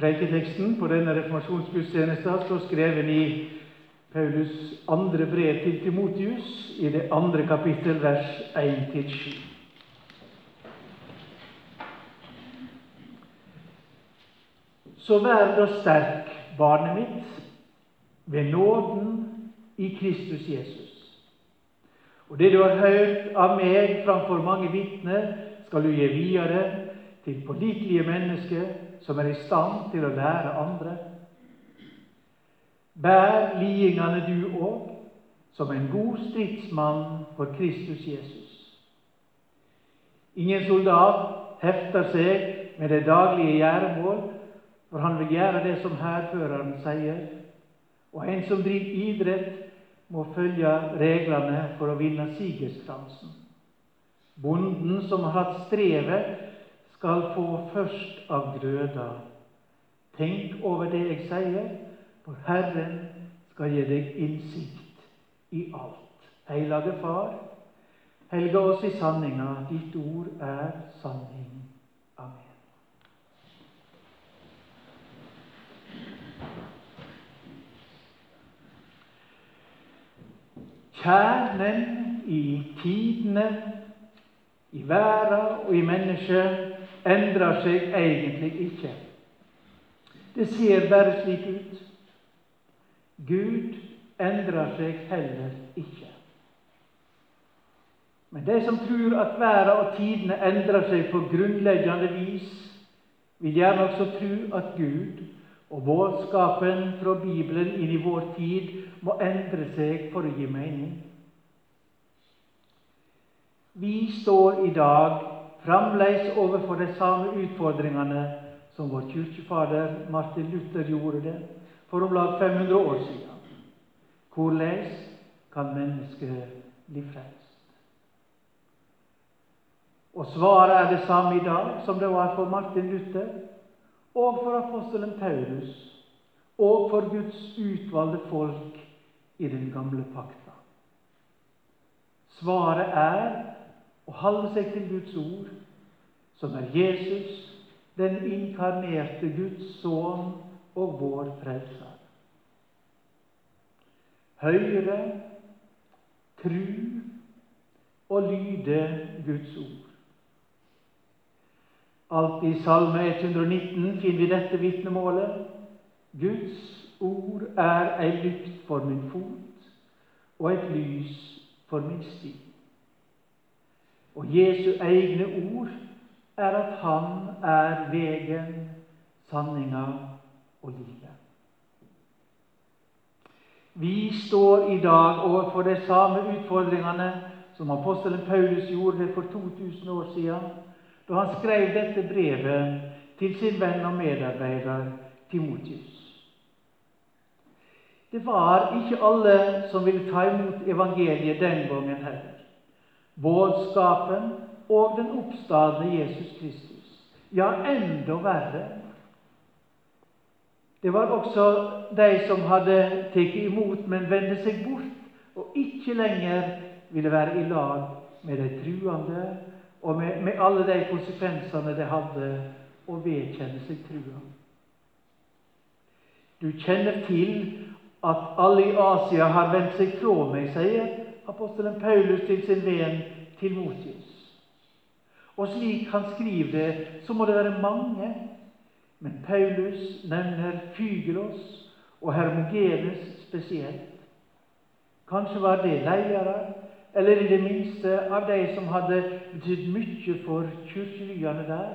Preiketeksten på denne reformasjonsgudstjenesten står skrevet i Paulus andre brev til Timotius, i det andre kapittel, vers 1-7. Så vær da sterk, barnet mitt, ved nåden i Kristus Jesus. Og det du har hørt av meg framfor mange vitner, skal du gi videre til pålitelige mennesker som er i stand til å lære andre. Bær lidingene du òg, som en god stridsmann for Kristus Jesus. Ingen soldat hefter seg med det daglige gjøremål, for han vil gjøre det som hærføreren sier. Og en som driver idrett, må følge reglene for å vinne sigerskransen. Bonden som har hatt strevet, skal få først av grøda. Tenk over det jeg sier, for Herren skal gi deg innsikt i alt. Hellige Far, helge oss i sanninga. Ditt ord er sanning. Kjernen i tidene, i verden og i mennesket endrer seg egentlig ikke. Det ser bare slik ut. Gud endrer seg heller ikke. Men de som tror at verden og tidene endrer seg på grunnleggende vis, vil gjerne også tro at Gud og budskapen fra Bibelen inn i vår tid må endre seg for å gi mening. Vi står i dag fremdeles overfor de samme utfordringene som vår kirkefader Martin Luther gjorde det for om lag 500 år siden. Hvordan kan mennesket bli frelst? Og svaret er det samme i dag som det var for Martin Luther og for apostelen Paulus og for Guds utvalgte folk i den gamle pakta. Svaret er å holde seg til Guds ord, som er Jesus, den inkarnerte Guds sønn og vår frelser. Høyre, tru og lyde Guds ord. Alt i Salme 119 finner vi dette vitnemålet. Guds ord er ei lykt for min fot og et lys for min sti. Og Jesu egne ord er at Han er vegen, sanninga og livet. Vi står i dag overfor de samme utfordringene som apostelen Paulus gjorde for 2000 år siden da han skrev dette brevet til sin venn og medarbeider Timotius. Det var ikke alle som ville ta imot evangeliet den gangen heller. Budskapen og den oppstadende Jesus Kristus. Ja, enda verre. Det var også de som hadde tatt imot, men vendte seg bort og ikke lenger ville være i lag med de truende og med, med alle de konsekvensene det hadde å vedkjenne seg trua. Du kjenner til at alle i Asia har vendt seg fra meg, sier apostelen Paulus til sin venn Timotius. Og slik han skriver det, så må det være mange. Men Paulus nevner Fygelos og Hermogenes spesielt. Kanskje var det ledere eller i det minste av de som hadde betydd mye for kirkelyene der.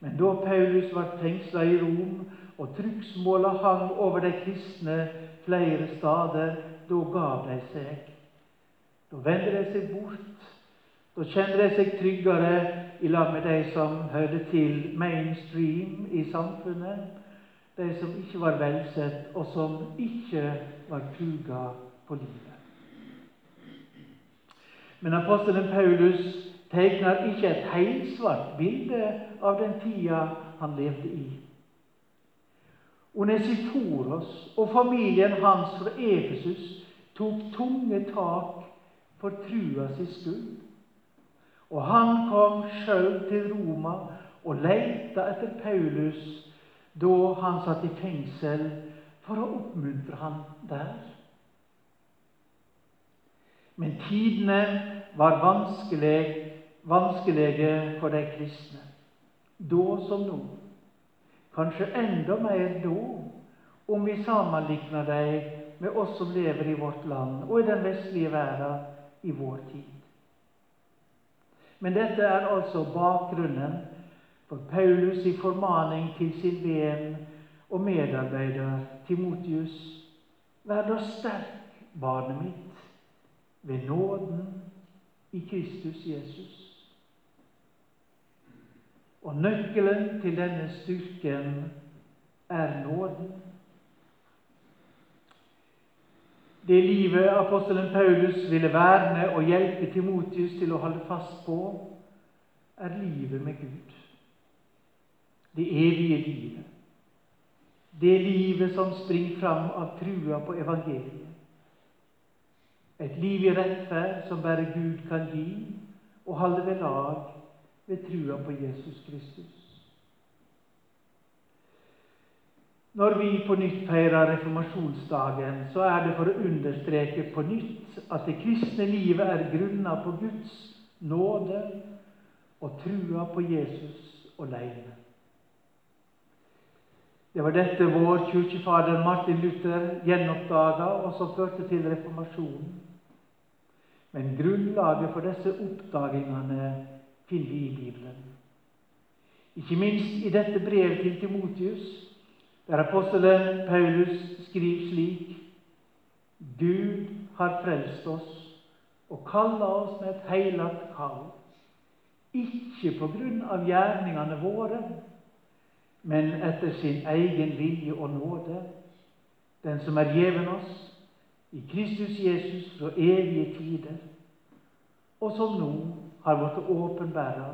Men da Paulus var fengsla i Rom, og trykksmåla hang over de kristne flere stader, da gav de seg. Da vender de seg bort. Da kjenner de seg tryggere i lag med de som hørte til mainstream i samfunnet, de som ikke var velsett, og som ikke var truga på livet. Men apostelen Paulus tegner ikke et helsvart bilde av den tida han levde i. Onesiforos og familien hans fra Efesus tok tunge tak for trua si skyld. Og han kom sjøl til Roma og leita etter Paulus da han satt i fengsel, for å oppmuntre ham der. Men tidene var vanskelig, vanskelige for de kristne, da som nå. Kanskje enda mer da, om vi sammenligner dem med oss som lever i vårt land og i den vestlige verden i vår tid. Men dette er altså bakgrunnen for Paulus' i formaning til sin venn og medarbeider Timotius. Vær da sterk, barnet mitt, ved nåden i Kristus Jesus. Og nøkkelen til denne styrken er nåden. Det livet apostelen Paulus ville verne og hjelpe Timotius til å holde fast på, er livet med Gud. Det evige livet. Det livet som springer fram av trua på evangeliet. Et liv i rettferd som bare Gud kan gi og holde ved lag ved trua på Jesus Kristus. Når vi på nytt feirer reformasjonsdagen, så er det for å understreke på nytt at det kristne livet er grunna på Guds nåde og trua på Jesus alene. Det var dette vår kirkefader Martin Luther gjenoppdaga, og som førte til reformasjonen. Men grunnlaget for disse oppdagingene finner vi i Bibelen. Ikke minst i dette brevet til Timotius der apostelen Paulus skriver slik Gud har frelst oss og kalla oss med et heilagt kall, ikke på grunn av gjerningene våre, men etter sin egen vilje og nåde, den som er gjeven oss i Kristus Jesus fra evige tider, og som nå har blitt åpenbæra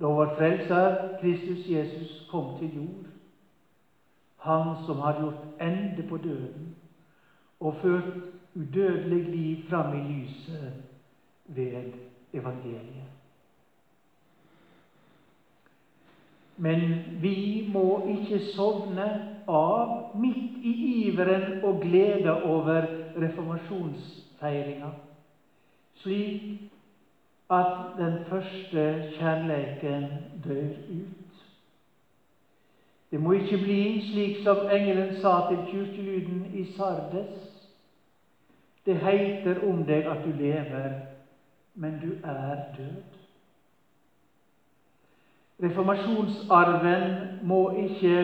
da vår Frelser Kristus Jesus kom til jord han som har gjort ende på døden og ført udødelig liv fram i lyset ved evangeliet. Men vi må ikke sovne av midt i iveren og gleda over reformasjonsfeiringa, slik at den første kjærleiken dør ut. Det må ikke bli slik som engelen sa til kirkelyden i Sardes. Det heiter om deg at du lever, men du er død. Reformasjonsarven må ikke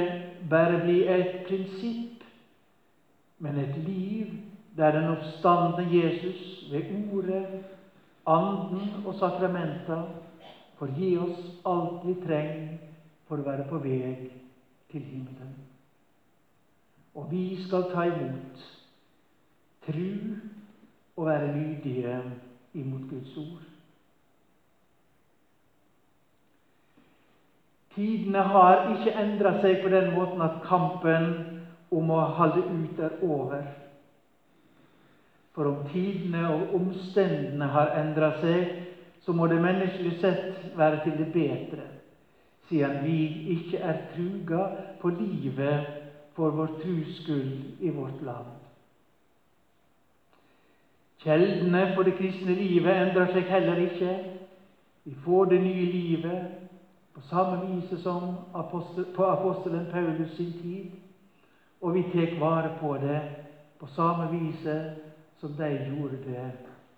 bare bli et prinsipp, men et liv der den oppstandende Jesus ved ordet, anden og sakramenta får gi oss alt vi trenger for å være på vei til himmelen. Og vi skal ta imot tru og være lydige imot Guds ord. Tidene har ikke endra seg på den måten at kampen om å holde ut er over. For om tidene og omstendene har endra seg, så må det menneskelig sett være til det bedre siden vi ikke er truga på livet for vår trus skyld i vårt land. Kjeldene for det kristne livet endrer seg heller ikke. Vi får det nye livet på samme vis som på apostelen Paulus sin tid, og vi tar vare på det på samme vis som de gjorde det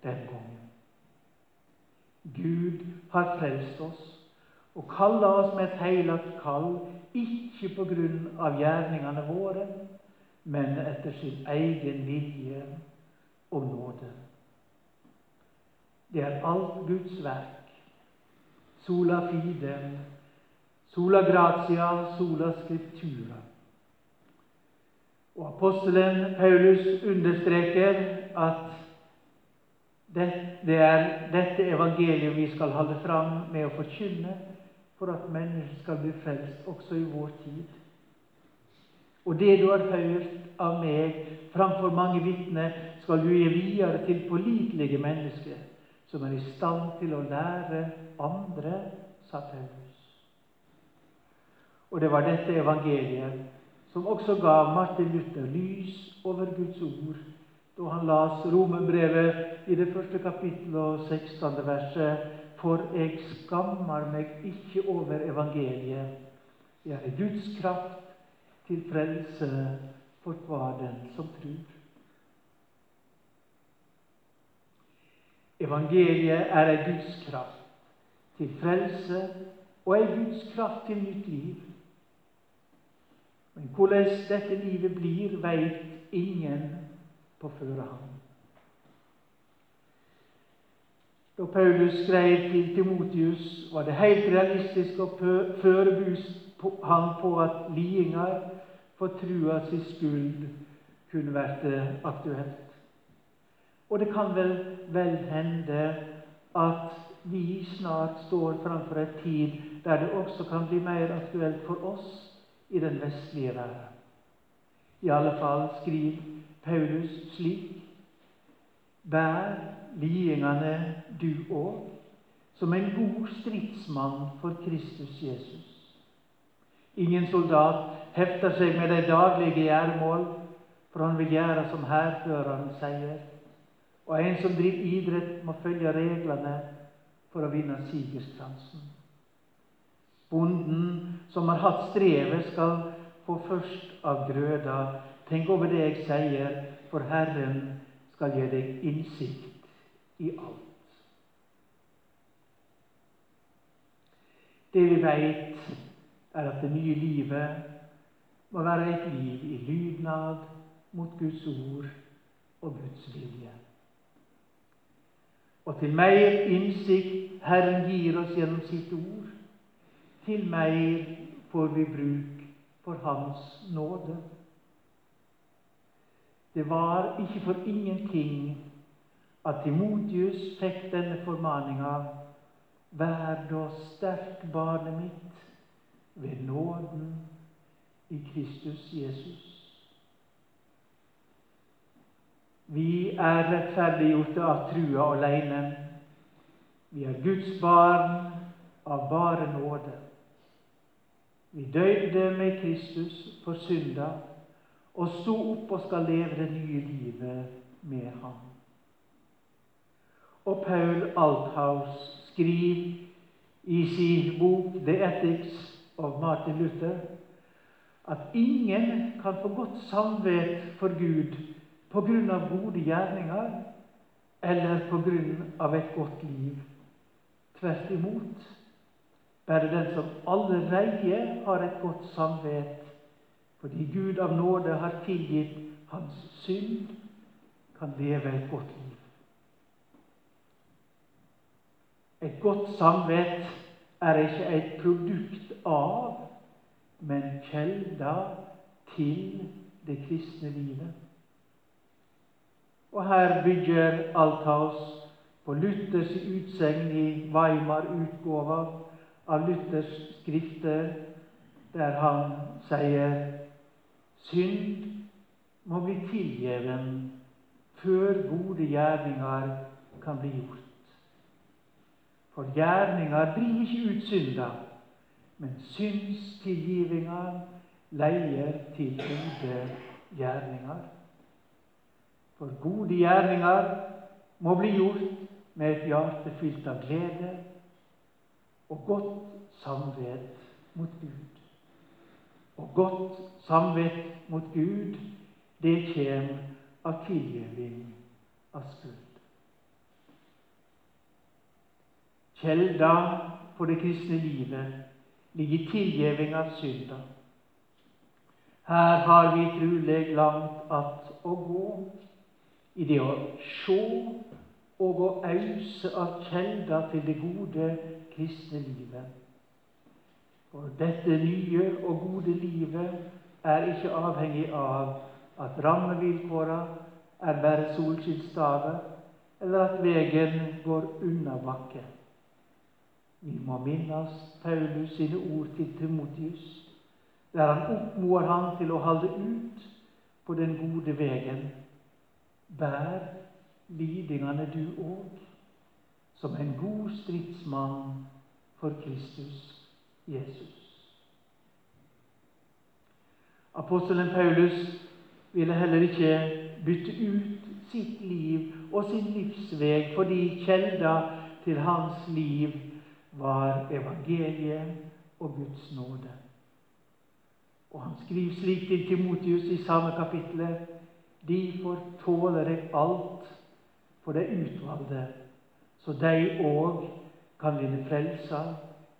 den gangen. Gud har frelst oss og kaller oss med et heilagt kall, ikke på grunn av gjerningene våre, men etter sin egen vilje og nåde. Det er alt Guds verk. Sola fide, sola gratia, sola scriptura. Og apostelen Paulus understreker at det er dette evangeliet vi skal holde fram med å forkynne for at mennesker skal bli frelst også i vår tid. Og det du har hørt av meg framfor mange vitner, skal du gi videre til pålitelige mennesker som er i stand til å lære andre, sa Paulus. Og det var dette evangeliet som også gav Martin Luther lys over Guds ord da han las Romerbrevet i det første kapittelet og 16. verset. For jeg skammer meg ikke over evangeliet. Det er Guds kraft til frelse for hver den som tror. Evangeliet er ei Guds kraft til frelse og ei Guds kraft til nytt liv. Men hvordan dette livet blir, veit ingen på førehånd. Da Paulus skrev til Timotius, var det helt realistisk å forberede han på at lidingar for trua si skyld kunne vært aktuelt. Og det kan vel vel hende at vi snart står framfor en tid der det også kan bli mer aktuelt for oss i den vestlige verden. I alle fall skriver Paulus slik Bær lidingene du òg, som en god stridsmann for Kristus Jesus. Ingen soldat hefter seg med de daglige gjøremål, for han vil gjøre som hærføreren sier. Og en som driver idrett, må følge reglene for å vinne sigerskransen. Bonden som har hatt strevet, skal få først av grøda. Tenk over det jeg sier, for Herren skal gi deg innsikt i alt. Det vi veit, er at det nye livet må være et liv i lydnad mot Guds ord og Guds vilje. Og til mer innsikt Herren gir oss gjennom sitt ord, til mer får vi bruk for Hans nåde. Det var ikke for ingenting at Timotius fikk denne formaninga Vær da sterk, barnet mitt, ved nåden i Kristus Jesus. Vi er rettferdiggjorte av trua alene. Vi er Guds barn av bare nåde. Vi døde med Kristus for synda og sto opp og skal leve det nye livet med ham. Og Paul Althaus skriver i sin bok 'The Ethics of Martin Luther' at ingen kan få godt samvett for Gud på grunn av gode gjerninger eller på grunn av et godt liv. Tvert imot. Bare den som allerede har et godt samvett fordi Gud av nåde har tilgitt hans synd, kan leve et godt liv. Et godt samvett er ikke et produkt av, men kjelda til det kristne livet. Og her bygger Althaus på Luthers utsegn i Weimar-utgåva av Luthers skrifter, der han sier synd må bli tilgiven før gode gjerninger kan bli gjort. For gjerninger driver ikke ut synda, men synstilgivinga leier til gode gjerninger. For gode gjerninger må bli gjort med et hjerte fylt av glede og godt samvett mot Gud. Og godt samvett mot Gud, det kjem av tilgivning av skyld. Kjelda for det kristne livet ligger i tilgivning av synda. Her har vi truleg langt att å gå i det å se og å ause av kjelda til det gode kristne livet. For dette nye og gode livet er ikke avhengig av at rammevilkåra er bare solskinnsdager, eller at veien går unna bakke. Vi må minnes Paulus sine ord til Timotius, der han oppmoder ham til å holde ut på den gode veien Bær lidingene du òg, som en god stridsmann for Kristus Jesus. Apostelen Paulus ville heller ikke bytte ut sitt liv og sin livsveg fordi kjelda til hans liv var evangeliet og Guds nåde. Og han skriver slik til Timotius i samme kapittel De fortåler deg alt for det utvalgte, så de òg kan vinne frelsa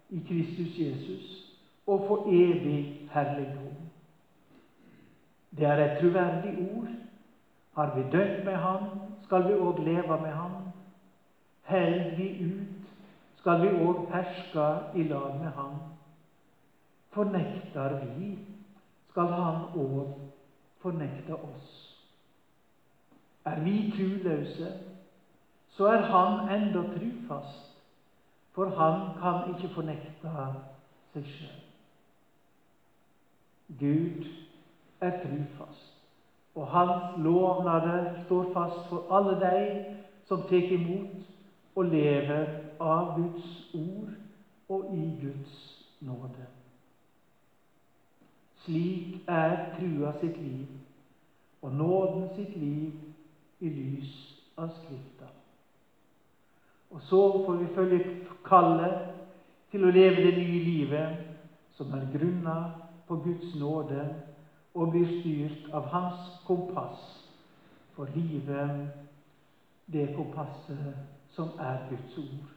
i Kristus Jesus og få evig herligdom. Det er et troverdig ord. Har vi dødd med Ham, skal vi òg leve med Ham. Held vi ut, skal vi òg herske i lag med ham. Fornekter vi, skal Han òg fornekte oss. Er vi truløse, så er Han enda trufast, for Han kan ikke fornekte seg sjøl. Gud er trufast, og Hans lovnader står fast for alle de som tar imot og lever av Guds ord og i Guds nåde. Slik er trua sitt liv og nåden sitt liv i lys av Skrifta. Og så får vi følge kallet til å leve det nye livet som er grunna på Guds nåde og blir styrt av Hans kompass for livet, det kompasset som er Guds ord.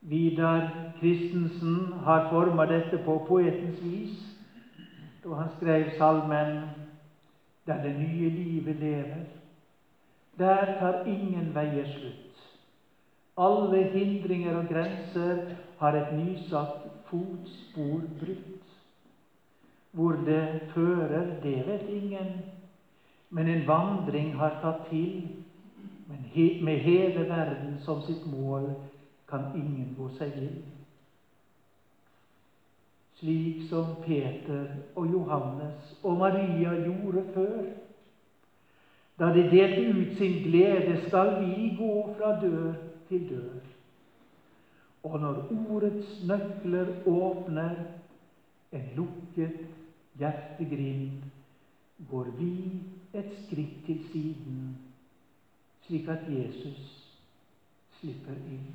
Vidar Christensen har forma dette på poetens vis da han skrev salmen 'Der det nye livet lever'. Der tar ingen veier slutt. Alle hindringer og grenser har et nysatt fotspor brutt. Hvor det fører, det vet ingen, men en vandring har tatt til. Men he med hele verden som sitt mål kan ingen gå seg vill. Slik som Peter og Johannes og Maria gjorde før. Da de delte ut sin glede, skal vi gå fra dør til dør. Og når ordets nøkler åpner en lukket hjertegrind, går vi et skritt til siden, slik at Jesus slipper inn.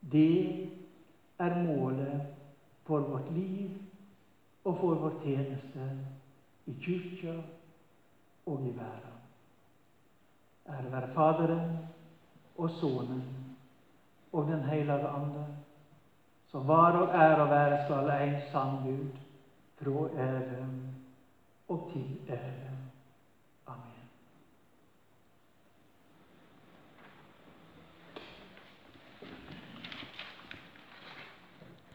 Det er målet for vårt liv og for vår tjeneste i kyrkja og i verden. Ære være Faderen og Sønnen og Den hellige ande, som var og er og være skal en sann Gud, fra æren og til ære.